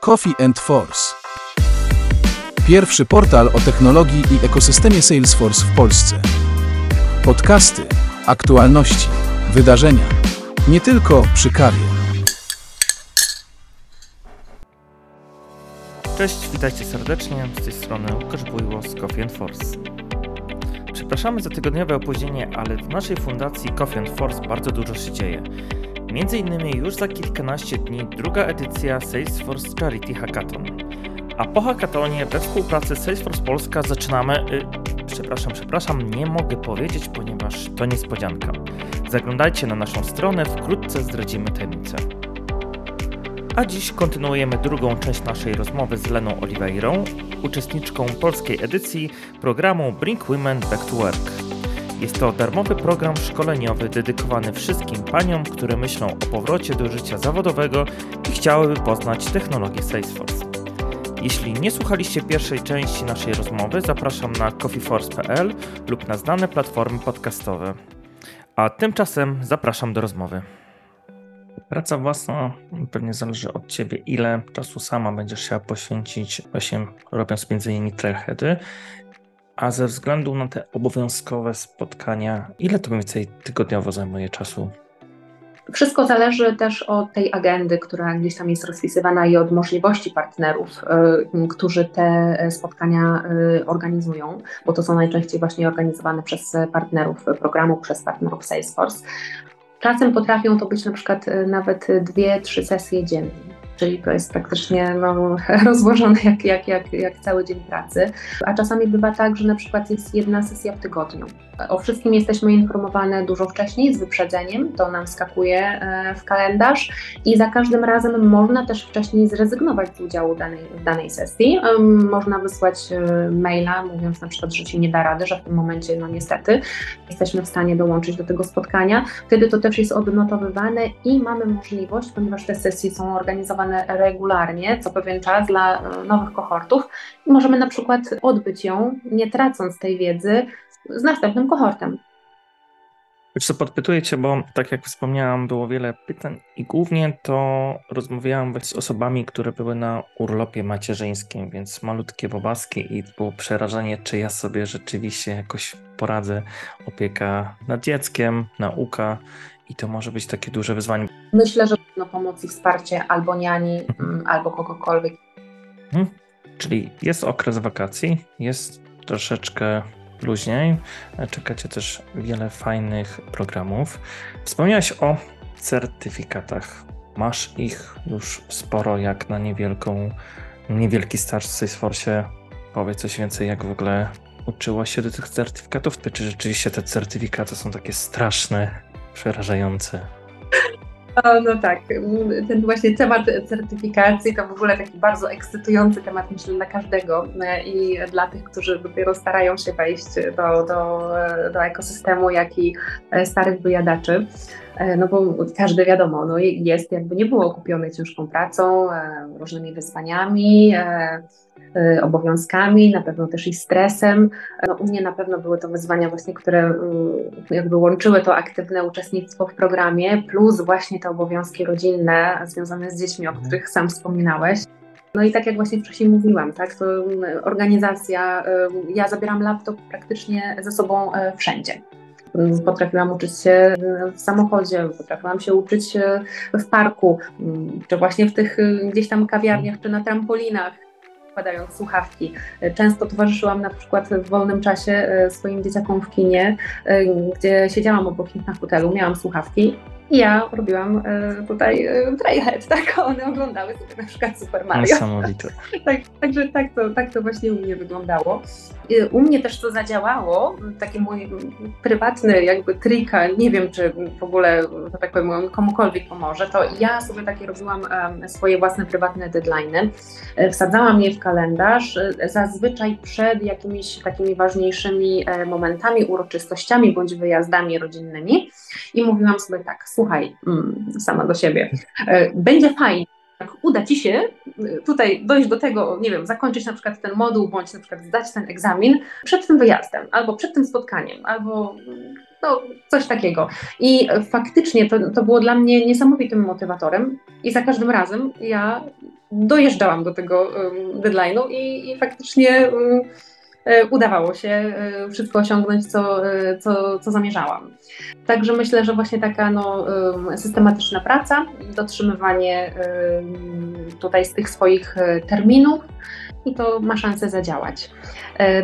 Coffee and Force. Pierwszy portal o technologii i ekosystemie Salesforce w Polsce. Podcasty, aktualności, wydarzenia. Nie tylko przy kawie. Cześć, witajcie serdecznie. Z tej strony Łukasz Bujło z Coffee and Force. Przepraszamy za tygodniowe opóźnienie, ale w naszej fundacji Coffee and Force bardzo dużo się dzieje. Między innymi już za kilkanaście dni druga edycja Salesforce Charity Hackathon. A po hackathonie we współpracy Salesforce Polska zaczynamy. Y, przepraszam, przepraszam, nie mogę powiedzieć, ponieważ to niespodzianka. Zaglądajcie na naszą stronę, wkrótce zdradzimy tajemnicę. A dziś kontynuujemy drugą część naszej rozmowy z Leną Oliveirą, uczestniczką polskiej edycji programu Bring Women Back to Work. Jest to darmowy program szkoleniowy dedykowany wszystkim paniom, które myślą o powrocie do życia zawodowego i chciałyby poznać technologię Salesforce. Jeśli nie słuchaliście pierwszej części naszej rozmowy, zapraszam na coffeeforce.pl lub na znane platformy podcastowe. A tymczasem zapraszam do rozmowy. Praca własna pewnie zależy od ciebie, ile czasu sama będziesz chciała poświęcić, właśnie robiąc między innymi trailheady. A ze względu na te obowiązkowe spotkania, ile to mniej więcej tygodniowo zajmuje czasu? Wszystko zależy też od tej agendy, która gdzieś tam jest rozpisywana i od możliwości partnerów, y, którzy te spotkania y, organizują, bo to są najczęściej właśnie organizowane przez partnerów programu, przez partnerów Salesforce. Czasem potrafią to być na przykład y, nawet dwie, trzy sesje dziennie czyli to jest praktycznie no, rozłożone jak, jak, jak, jak cały dzień pracy. A czasami bywa tak, że na przykład jest jedna sesja w tygodniu. O wszystkim jesteśmy informowane dużo wcześniej, z wyprzedzeniem, to nam skakuje e, w kalendarz i za każdym razem można też wcześniej zrezygnować z udziału danej, w danej sesji. Można wysłać e, maila, mówiąc na przykład, że się nie da rady, że w tym momencie, no niestety, jesteśmy w stanie dołączyć do tego spotkania. Wtedy to też jest odnotowywane i mamy możliwość, ponieważ te sesje są organizowane regularnie, co pewien czas dla e, nowych kohortów, możemy na przykład odbyć ją, nie tracąc tej wiedzy, z następnym kohortem. Wiesz co, podpytuję Cię, bo tak jak wspomniałam, było wiele pytań i głównie to rozmawiałam z osobami, które były na urlopie macierzyńskim, więc malutkie bobaski i było przerażenie, czy ja sobie rzeczywiście jakoś poradzę. Opieka nad dzieckiem, nauka i to może być takie duże wyzwanie. Myślę, że no, pomoc i wsparcie albo niani, mhm. Albo kogokolwiek. Hmm. Czyli jest okres wakacji, jest troszeczkę luźniej. Czekacie też wiele fajnych programów. Wspomniałeś o certyfikatach. Masz ich już sporo, jak na niewielką, niewielki staż w Salesforce. Powiedz coś więcej, jak w ogóle uczyłaś się do tych certyfikatów? Czy rzeczywiście te certyfikaty są takie straszne, przerażające? No tak, ten właśnie temat certyfikacji to w ogóle taki bardzo ekscytujący temat, myślę, dla każdego e, i dla tych, którzy dopiero starają się wejść do, do, do ekosystemu, jak i e, starych wyjadaczy. E, no bo każdy wiadomo, no jest jakby nie było okupiony ciężką pracą, różnymi wyzwaniami, obowiązkami, na pewno też i stresem. No, u mnie na pewno były to wyzwania właśnie, które y, jakby łączyły to aktywne uczestnictwo w programie, plus właśnie te obowiązki rodzinne związane z dziećmi, o mhm. których sam wspominałeś. No i tak jak właśnie wcześniej mówiłam, tak, to y, organizacja, ja zabieram laptop praktycznie ze sobą wszędzie. Potrafiłam uczyć się w samochodzie, potrafiłam się uczyć w parku, czy właśnie w tych gdzieś tam kawiarniach, czy na trampolinach wkładając słuchawki. Często towarzyszyłam na przykład w wolnym czasie e, swoim dzieciakom w kinie, e, gdzie siedziałam obok nich na hotelu, miałam słuchawki i ja robiłam e, tutaj trailhead, tak? One oglądały sobie na przykład Super Mario. Niesamowite. tak, także tak to, tak to właśnie u mnie wyglądało. U mnie też to zadziałało, taki mój prywatny jakby trika, nie wiem czy w ogóle, że tak powiem, komukolwiek pomoże, to ja sobie takie robiłam swoje własne prywatne deadline'y. E, wsadzałam je w kalendarz, e, zazwyczaj przed jakimiś takimi ważniejszymi e, momentami, uroczystościami bądź wyjazdami rodzinnymi i mówiłam sobie tak, słuchaj, mm, sama do siebie, będzie fajnie, jak uda Ci się y, tutaj dojść do tego, nie wiem, zakończyć na przykład ten moduł, bądź na przykład zdać ten egzamin przed tym wyjazdem, albo przed tym spotkaniem, albo no, coś takiego. I faktycznie to, to było dla mnie niesamowitym motywatorem i za każdym razem ja dojeżdżałam do tego deadline'u i, i faktycznie E, udawało się e, wszystko osiągnąć, co, e, co, co zamierzałam. Także myślę, że właśnie taka no, systematyczna praca, dotrzymywanie tutaj z tych swoich terminów i to ma szansę zadziałać.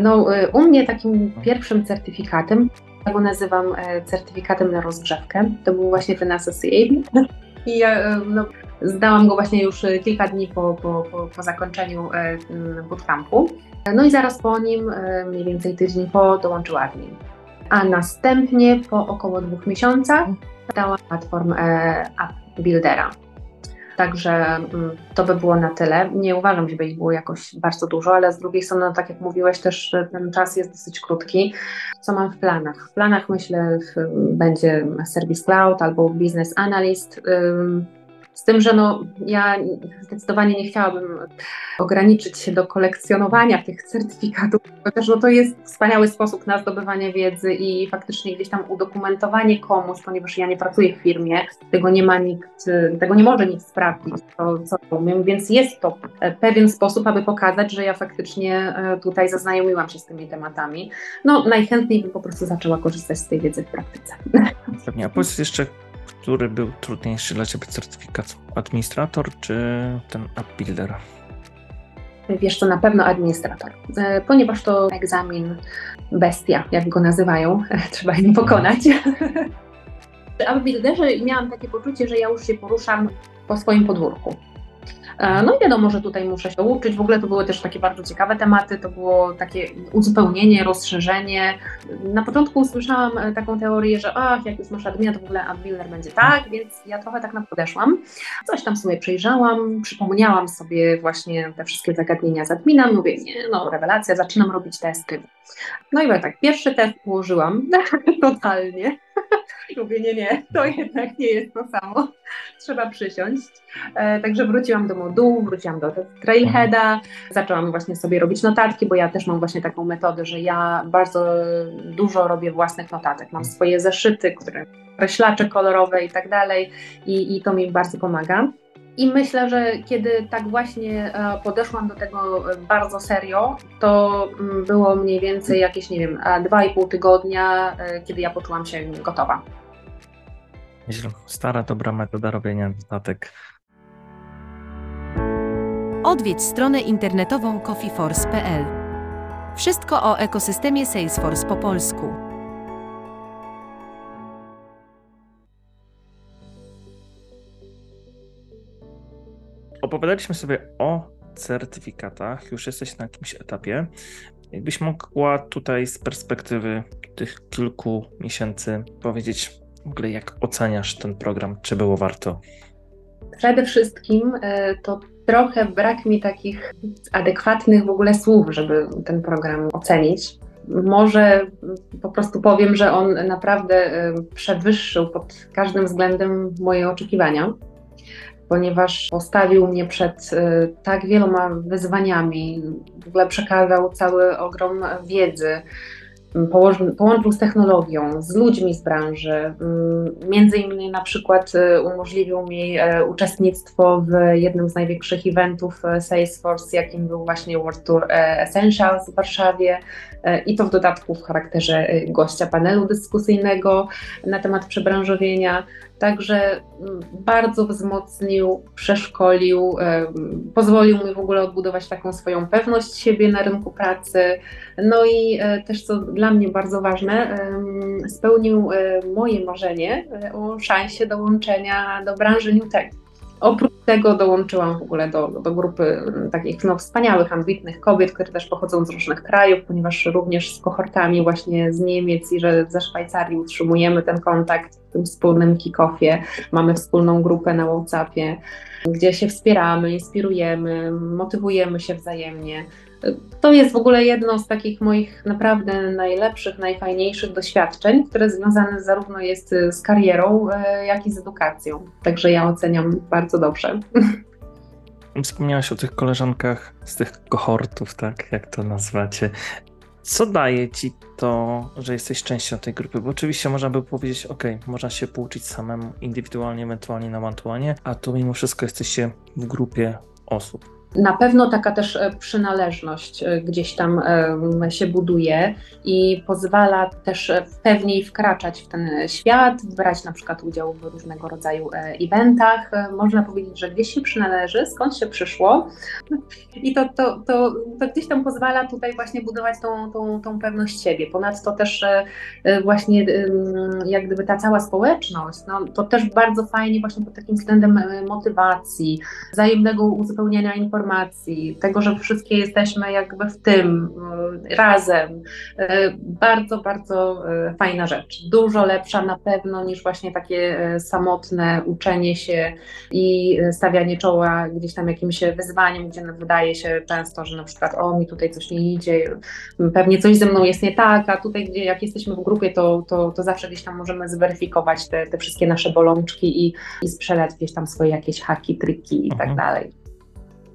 No, u mnie takim pierwszym certyfikatem, ja go nazywam certyfikatem na rozgrzewkę, to był właśnie ten Associate. I ja no, zdałam go właśnie już kilka dni po, po, po, po zakończeniu bootcampu. No i zaraz po nim, e, mniej więcej tydzień po, dołączył admin. A następnie po około dwóch miesiącach dała platform e, App Buildera. Także mm, to by było na tyle. Nie uważam, żeby ich było jakoś bardzo dużo, ale z drugiej strony, no, tak jak mówiłeś, też ten czas jest dosyć krótki. Co mam w planach? W planach myślę będzie Service Cloud albo Business Analyst. Z tym, że no, ja zdecydowanie nie chciałabym ograniczyć się do kolekcjonowania tych certyfikatów, chociaż no, to jest wspaniały sposób na zdobywanie wiedzy i faktycznie gdzieś tam udokumentowanie komuś, ponieważ ja nie pracuję w firmie, tego nie ma nikt, tego nie może nikt sprawdzić, to, co umiem, więc jest to pewien sposób, aby pokazać, że ja faktycznie e, tutaj zaznajomiłam się z tymi tematami. No najchętniej bym po prostu zaczęła korzystać z tej wiedzy w praktyce. Pewnie, a powiedz jeszcze, który był trudniejszy dla Ciebie certyfikat? Administrator czy ten app builder? Wiesz to na pewno administrator, e, ponieważ to egzamin bestia, jak go nazywają, trzeba im pokonać. W app builderze miałam takie poczucie, że ja już się poruszam po swoim podwórku. E, no i wiadomo, że tutaj muszę się uczyć. W ogóle to były też takie bardzo ciekawe tematy, to było takie uzupełnienie, rozszerzenie. Na początku usłyszałam e, taką teorię, że ach, jak już masz admina, to w ogóle adminer będzie tak, więc ja trochę tak na podeszłam. Coś tam sobie przejrzałam, przypomniałam sobie właśnie te wszystkie zagadnienia z admina, mówię, nie, no rewelacja, zaczynam robić testy. No i tak, pierwszy test położyłam totalnie. Mówię, nie, nie, to jednak nie jest to samo. Trzeba przysiąść. E, także wróciłam do modułu, wróciłam do Trailheada, zaczęłam właśnie sobie robić notatki, bo ja też mam właśnie taką metodę, że ja bardzo dużo robię własnych notatek. Mam swoje zeszyty, które kreślacze kolorowe i tak dalej i, i to mi bardzo pomaga. I myślę, że kiedy tak właśnie e, podeszłam do tego bardzo serio, to mm, było mniej więcej jakieś, nie wiem, dwa i pół tygodnia, e, kiedy ja poczułam się gotowa. Stara, dobra metoda robienia notatek. Odwiedź stronę internetową coffeeforce.pl. Wszystko o ekosystemie Salesforce po polsku. Opowiadaliśmy sobie o certyfikatach, już jesteś na jakimś etapie. Jakbyś mogła tutaj z perspektywy tych kilku miesięcy powiedzieć w ogóle, jak oceniasz ten program, czy było warto? Przede wszystkim e, to trochę brak mi takich adekwatnych w ogóle słów, żeby ten program ocenić. Może po prostu powiem, że on naprawdę e, przewyższył pod każdym względem moje oczekiwania ponieważ postawił mnie przed y, tak wieloma wyzwaniami, w ogóle przekazał cały ogrom wiedzy, połączył z technologią, z ludźmi z branży. Mm, między innymi na przykład y, umożliwił mi e, uczestnictwo w jednym z największych eventów e, Salesforce, jakim był właśnie World Tour e, Essentials w Warszawie i to w dodatku w charakterze gościa panelu dyskusyjnego na temat przebranżowienia. Także mm, bardzo wzmocnił, przeszkolił, pozwolił mi w ogóle odbudować taką swoją pewność siebie na rynku pracy. No i też co dla mnie bardzo ważne, spełnił moje marzenie e, o szansie dołączenia do branży New Tech. Oprócz tego dołączyłam w ogóle do, do grupy takich no, wspaniałych, ambitnych kobiet, które też pochodzą z różnych krajów, ponieważ również z kohortami właśnie z Niemiec i że ze Szwajcarii utrzymujemy ten kontakt w tym wspólnym kick-offie. Mamy wspólną grupę na WhatsAppie, gdzie się wspieramy, inspirujemy, motywujemy się wzajemnie. To jest w ogóle jedno z takich moich naprawdę najlepszych, najfajniejszych doświadczeń, które związane zarówno jest z karierą, e, jak i z edukacją. Także ja oceniam bardzo dobrze. Wspomniałaś o tych koleżankach z tych kohortów, tak jak to nazwacie. Co daje ci to, że jesteś częścią tej grupy? Bo oczywiście można by powiedzieć, ok, można się pouczyć samemu, indywidualnie, ewentualnie na one a tu mimo wszystko jesteście w grupie osób? Na pewno taka też e, przynależność e, gdzieś tam się buduje i pozwala też e, pewniej wkraczać w ten świat, brać na przykład udział w różnego rodzaju eventach. Można powiedzieć, że gdzieś się przynależy, skąd się przyszło i to, to, to, to gdzieś tam pozwala tutaj właśnie budować tą, tą, tą pewność siebie. Ponadto też właśnie jak gdyby ta cała społeczność, no, to też bardzo fajnie właśnie pod takim względem motywacji, wzajemnego uzupełniania informacji, informacji, tego, że wszystkie jesteśmy jakby w tym y, razem. Y, bardzo, bardzo y, fajna rzecz. Dużo lepsza na pewno niż właśnie takie samotne uczenie się i stawianie czoła gdzieś tam jakimś wyzwaniem, gdzie wydaje się często, że na przykład o mi tutaj coś nie idzie, pewnie coś ze mną jest nie tak, a tutaj gdzie jak jesteśmy w grupie, to, to, to zawsze gdzieś tam możemy zweryfikować te, te wszystkie nasze bolączki i, i sprzedać gdzieś tam swoje jakieś haki, triki i tak mhm. dalej.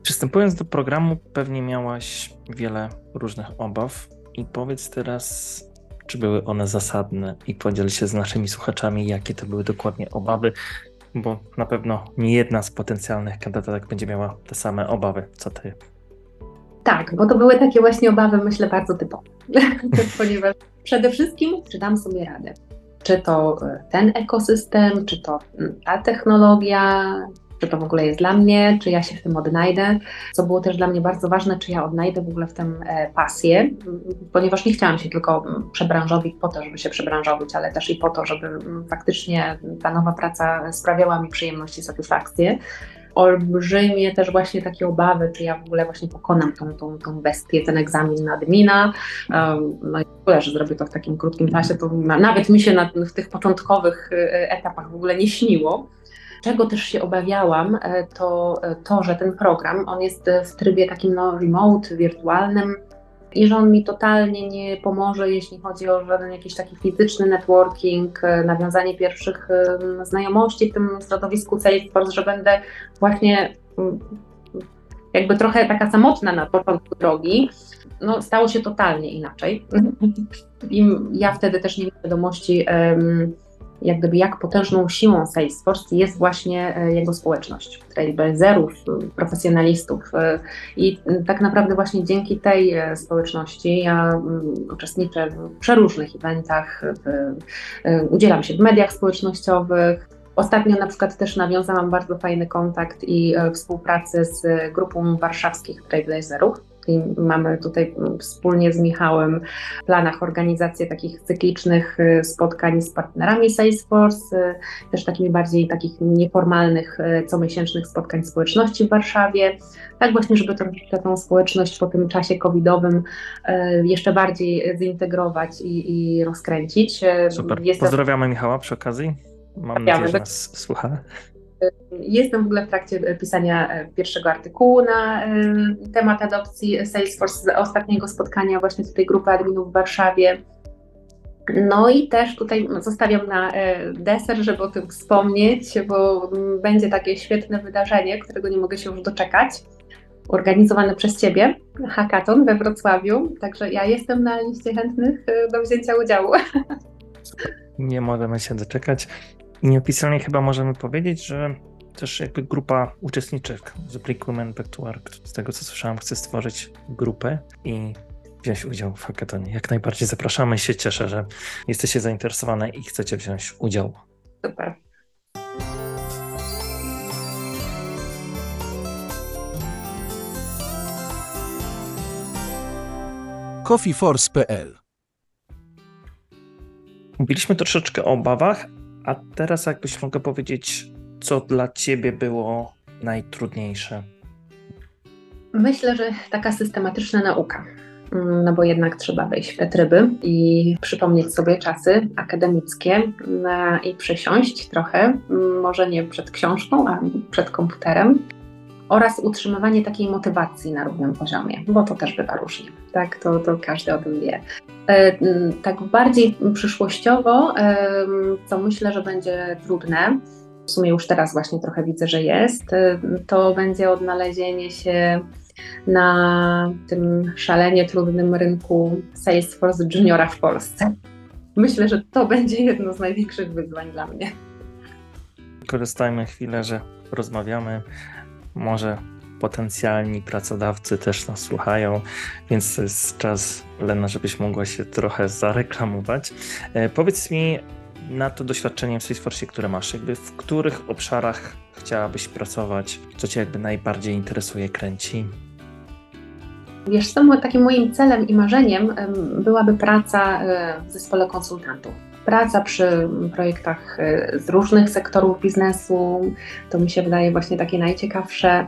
Przystępując do programu, pewnie miałaś wiele różnych obaw i powiedz teraz, czy były one zasadne i podziel się z naszymi słuchaczami, jakie to były dokładnie obawy, bo na pewno nie jedna z potencjalnych kandydatek będzie miała te same obawy, co ty. Tak, bo to były takie właśnie obawy, myślę, bardzo typowe, ponieważ przede wszystkim, czy dam sobie radę. Czy to ten ekosystem, czy to ta technologia, czy to w ogóle jest dla mnie, czy ja się w tym odnajdę. Co było też dla mnie bardzo ważne, czy ja odnajdę w ogóle w tym e, pasję, ponieważ nie chciałam się tylko przebranżowić po to, żeby się przebranżowić, ale też i po to, żeby faktycznie ta nowa praca sprawiała mi przyjemność i satysfakcję olbrzymie też właśnie takie obawy, czy ja w ogóle właśnie pokonam tą, tą, tą bestię, ten egzamin na. No i w ogóle, że zrobię to w takim krótkim czasie, to nawet mi się na, w tych początkowych e, etapach w ogóle nie śniło. Czego też się obawiałam, e, to e, to, że ten program, on jest e, w trybie takim no, remote, wirtualnym i że on mi totalnie nie pomoże, jeśli chodzi o żaden jakiś taki fizyczny networking, nawiązanie pierwszych znajomości w tym środowisku Salesforce, że będę właśnie jakby trochę taka samotna na początku drogi. No, stało się totalnie inaczej. I ja wtedy też nie miałam świadomości, um, jak gdyby jak potężną siłą Salesforce jest właśnie e, jego społeczność, trailblazerów, e, profesjonalistów e, i tak naprawdę właśnie dzięki tej społeczności ja uczestniczę w przeróżnych eventach, udzielam się w mediach społecznościowych, Ostatnio na przykład też nawiązałam bardzo fajny kontakt i współpracę z grupą warszawskich trailblazerów, i mamy tutaj wspólnie z Michałem w planach organizację takich cyklicznych y, spotkań z partnerami Salesforce, y, też takimi bardziej takich nieformalnych, y, comiesięcznych spotkań społeczności w Warszawie. Tak właśnie, żeby tę, tę społeczność po tym czasie covidowym jeszcze bardziej zintegrować i, i rozkręcić. Super. Pozdrawiamy Michała przy okazji. Mam nadzieję, że nas słucha. Jestem w ogóle w trakcie pisania e, pierwszego artykułu na e, temat adopcji Salesforce z ostatniego spotkania właśnie tutaj grupy adminów w Warszawie. No i też tutaj zostawiam na e, deser, żeby o tym wspomnieć, bo będzie takie świetne wydarzenie, którego nie mogę się już doczekać. Organizowane przez Ciebie, hackathon we Wrocławiu. Także ja jestem na liście chętnych do wzięcia udziału. Nie możemy się doczekać. Nieoficjalnie chyba możemy powiedzieć, że też jakby grupa uczestniczek z Brick Women Back to Work, z tego co słyszałem, chce stworzyć grupę i wziąć udział w hackathonie. Jak najbardziej zapraszamy się, cieszę, że jesteście zainteresowane i chcecie wziąć udział. Super. coffeeforce.pl Mówiliśmy troszeczkę o obawach, a teraz jakbyś mogła powiedzieć, co dla ciebie było najtrudniejsze? Myślę, że taka systematyczna nauka. Mm, no bo jednak trzeba wejść w te tryby i przypomnieć sobie czasy akademickie mm, i przesiąść trochę, mm, może nie przed książką, a przed komputerem, oraz utrzymywanie takiej motywacji na równym poziomie, bo to też bywa różnie, tak? To, to każdy o tym wie. E, tak bardziej przyszłościowo, co myślę, że będzie trudne, w sumie już teraz właśnie trochę widzę, że jest, e, to będzie odnalezienie się na tym szalenie trudnym rynku Salesforce Juniora w Polsce. Myślę, że to będzie jedno z największych wyzwań dla mnie. Korzystajmy chwilę, że rozmawiamy. Może potencjalni pracodawcy też nas słuchają, więc jest czas, Lena, żebyś mogła się trochę zareklamować. E, powiedz mi na to doświadczenie w Salesforce, które masz, jakby w których obszarach chciałabyś pracować, co Cię jakby najbardziej interesuje, kręci? Wiesz co, takim moim celem i marzeniem byłaby praca e, w zespole konsultantów. Praca przy projektach e, z różnych sektorów biznesu, to mi się wydaje właśnie takie najciekawsze.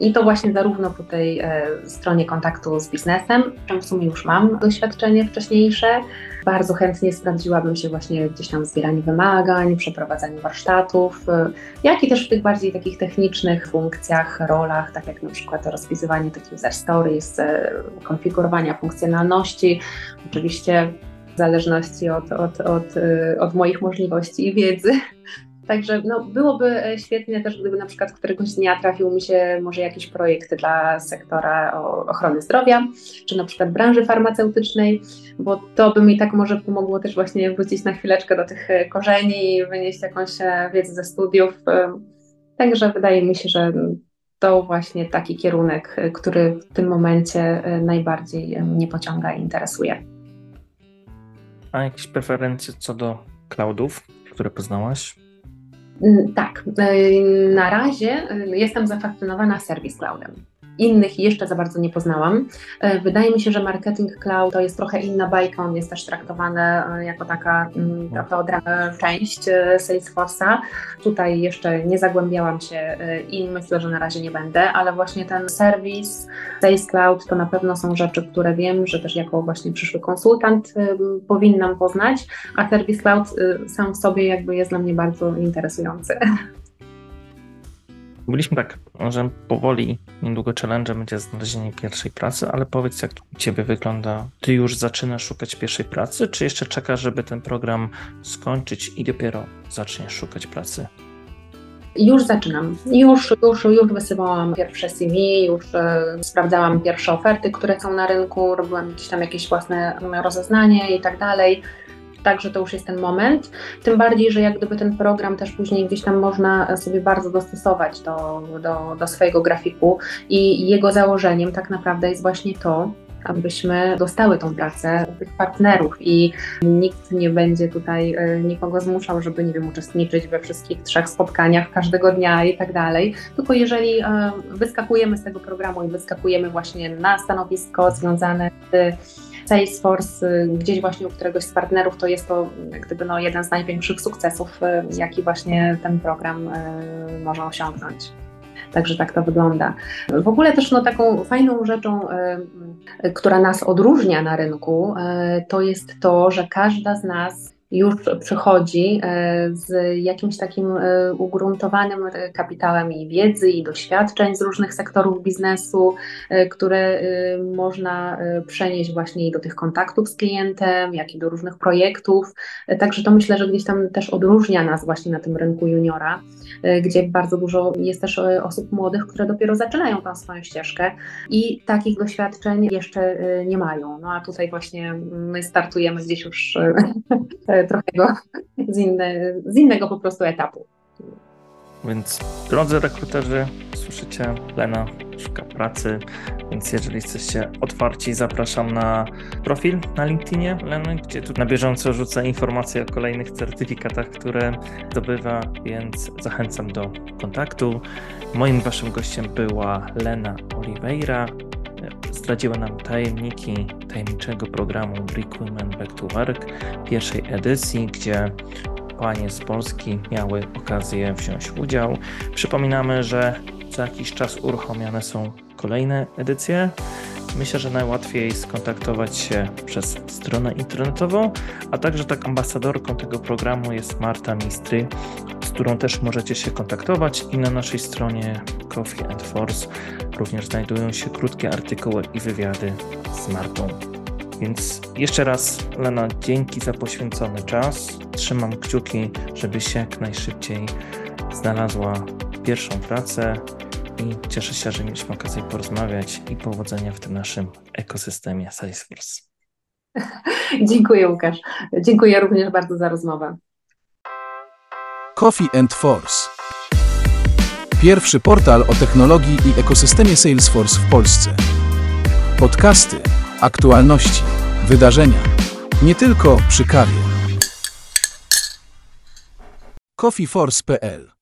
I to właśnie zarówno po tej e, stronie kontaktu z biznesem, czym w sumie już mam doświadczenie wcześniejsze. Bardzo chętnie sprawdziłabym się właśnie gdzieś tam w zbieraniu wymagań, przeprowadzaniu warsztatów, e, jak i też w tych bardziej takich technicznych funkcjach, rolach, tak jak na przykład rozpisywanie tych user stories, e, konfigurowania funkcjonalności. Oczywiście zależności od, od, od, od moich możliwości i wiedzy, Także no, byłoby e, świetnie też, gdyby na przykład któregoś dnia trafił mi się może jakiś projekt dla sektora ochrony zdrowia, czy na przykład branży farmaceutycznej, bo to by mi tak może pomogło też właśnie wrócić na chwileczkę do tych e, korzeni, wynieść jakąś e, wiedzę ze studiów. Także wydaje mi się, że to właśnie taki kierunek, który w tym momencie najbardziej mnie pociąga i interesuje. A jakieś preferencje co do cloudów, które poznałaś? Mm, tak, y, na razie y, jestem zafascynowana Service Cloudem. Innych jeszcze za bardzo nie poznałam. Y, wydaje mi się, że marketing cloud to jest trochę inna bajka, on jest też traktowany jako taka mm, ta odrębna część Salesforce'a. Tutaj jeszcze nie zagłębiałam się i myślę, że na razie nie będę, ale właśnie ten serwis, Sales Cloud to na pewno są rzeczy, które wiem, że też jako właśnie przyszły konsultant powinnam poznać, a Service Cloud sam w sobie jakby jest dla mnie bardzo interesujący. Mówiliśmy tak, że powoli, niedługo challenge będzie znalezienie pierwszej pracy, ale powiedz, jak u Ciebie wygląda? Ty już zaczynasz szukać pierwszej pracy, czy jeszcze czekasz, żeby ten program skończyć i dopiero zaczniesz szukać pracy? Już zaczynam. Już, już, już wysyłałam pierwsze CV, już e, sprawdzałam pierwsze oferty, które są na rynku, robiłam gdzieś tam jakieś własne rozeznanie i tak dalej. Także to już jest ten moment. Tym bardziej, że jak gdyby ten program też później gdzieś tam można sobie bardzo dostosować do, do, do swojego grafiku i jego założeniem tak naprawdę jest właśnie to, abyśmy dostały tą pracę tych partnerów i nikt nie będzie tutaj e, nikogo zmuszał, żeby, nie wiem, uczestniczyć we wszystkich trzech spotkaniach każdego dnia i tak dalej. Tylko jeżeli e, wyskakujemy z tego programu i wyskakujemy właśnie na stanowisko związane z Salesforce y, gdzieś właśnie u któregoś z partnerów, to jest to gdyby no, jeden z największych sukcesów, y, jaki właśnie ten program y, może osiągnąć. Także tak to wygląda. W ogóle też no, taką fajną rzeczą, która nas odróżnia na rynku, to jest to, że każda z nas już przychodzi e, z jakimś takim e, ugruntowanym kapitałem i wiedzy i doświadczeń z różnych sektorów biznesu, e, które można przenieść właśnie i do tych kontaktów z klientem, jak i do różnych projektów. Także to myślę, że gdzieś tam też odróżnia nas właśnie na tym rynku juniora, gdzie bardzo dużo jest też osób młodych, które dopiero zaczynają tą swoją ścieżkę i takich doświadczeń jeszcze nie mają. No a tutaj właśnie my startujemy gdzieś już trochę z, inny, z innego po prostu etapu. Więc drodzy rekruterzy, słyszycie, Lena szuka pracy, więc jeżeli jesteście otwarci, zapraszam na profil na LinkedInie Leny, gdzie tu na bieżąco rzucę informacje o kolejnych certyfikatach, które zdobywa, więc zachęcam do kontaktu. Moim waszym gościem była Lena Oliveira zdradziła nam tajemniki tajemniczego programu Bring Women Back to Work pierwszej edycji, gdzie panie z Polski miały okazję wziąć udział. Przypominamy, że co jakiś czas uruchamiane są kolejne edycje. Myślę, że najłatwiej skontaktować się przez stronę internetową, a także tak ambasadorką tego programu jest Marta Mistry, z którą też możecie się kontaktować i na naszej stronie Coffee and Force również znajdują się krótkie artykuły i wywiady z Martą. Więc jeszcze raz, Lena, dzięki za poświęcony czas. Trzymam kciuki, żebyś jak najszybciej znalazła pierwszą pracę i cieszę się, że mieliśmy okazję porozmawiać i powodzenia w tym naszym ekosystemie Salesforce. Dziękuję, Łukasz. Dziękuję również bardzo za rozmowę. Coffee and Force. Pierwszy portal o technologii i ekosystemie Salesforce w Polsce. Podcasty, aktualności, wydarzenia. Nie tylko przy kawie. coffeeforce.pl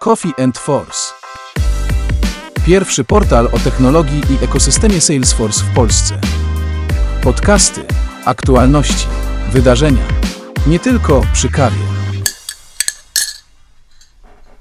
Coffee and Force. Pierwszy portal o technologii i ekosystemie Salesforce w Polsce. Podcasty, aktualności, wydarzenia. Nie tylko przy kawie.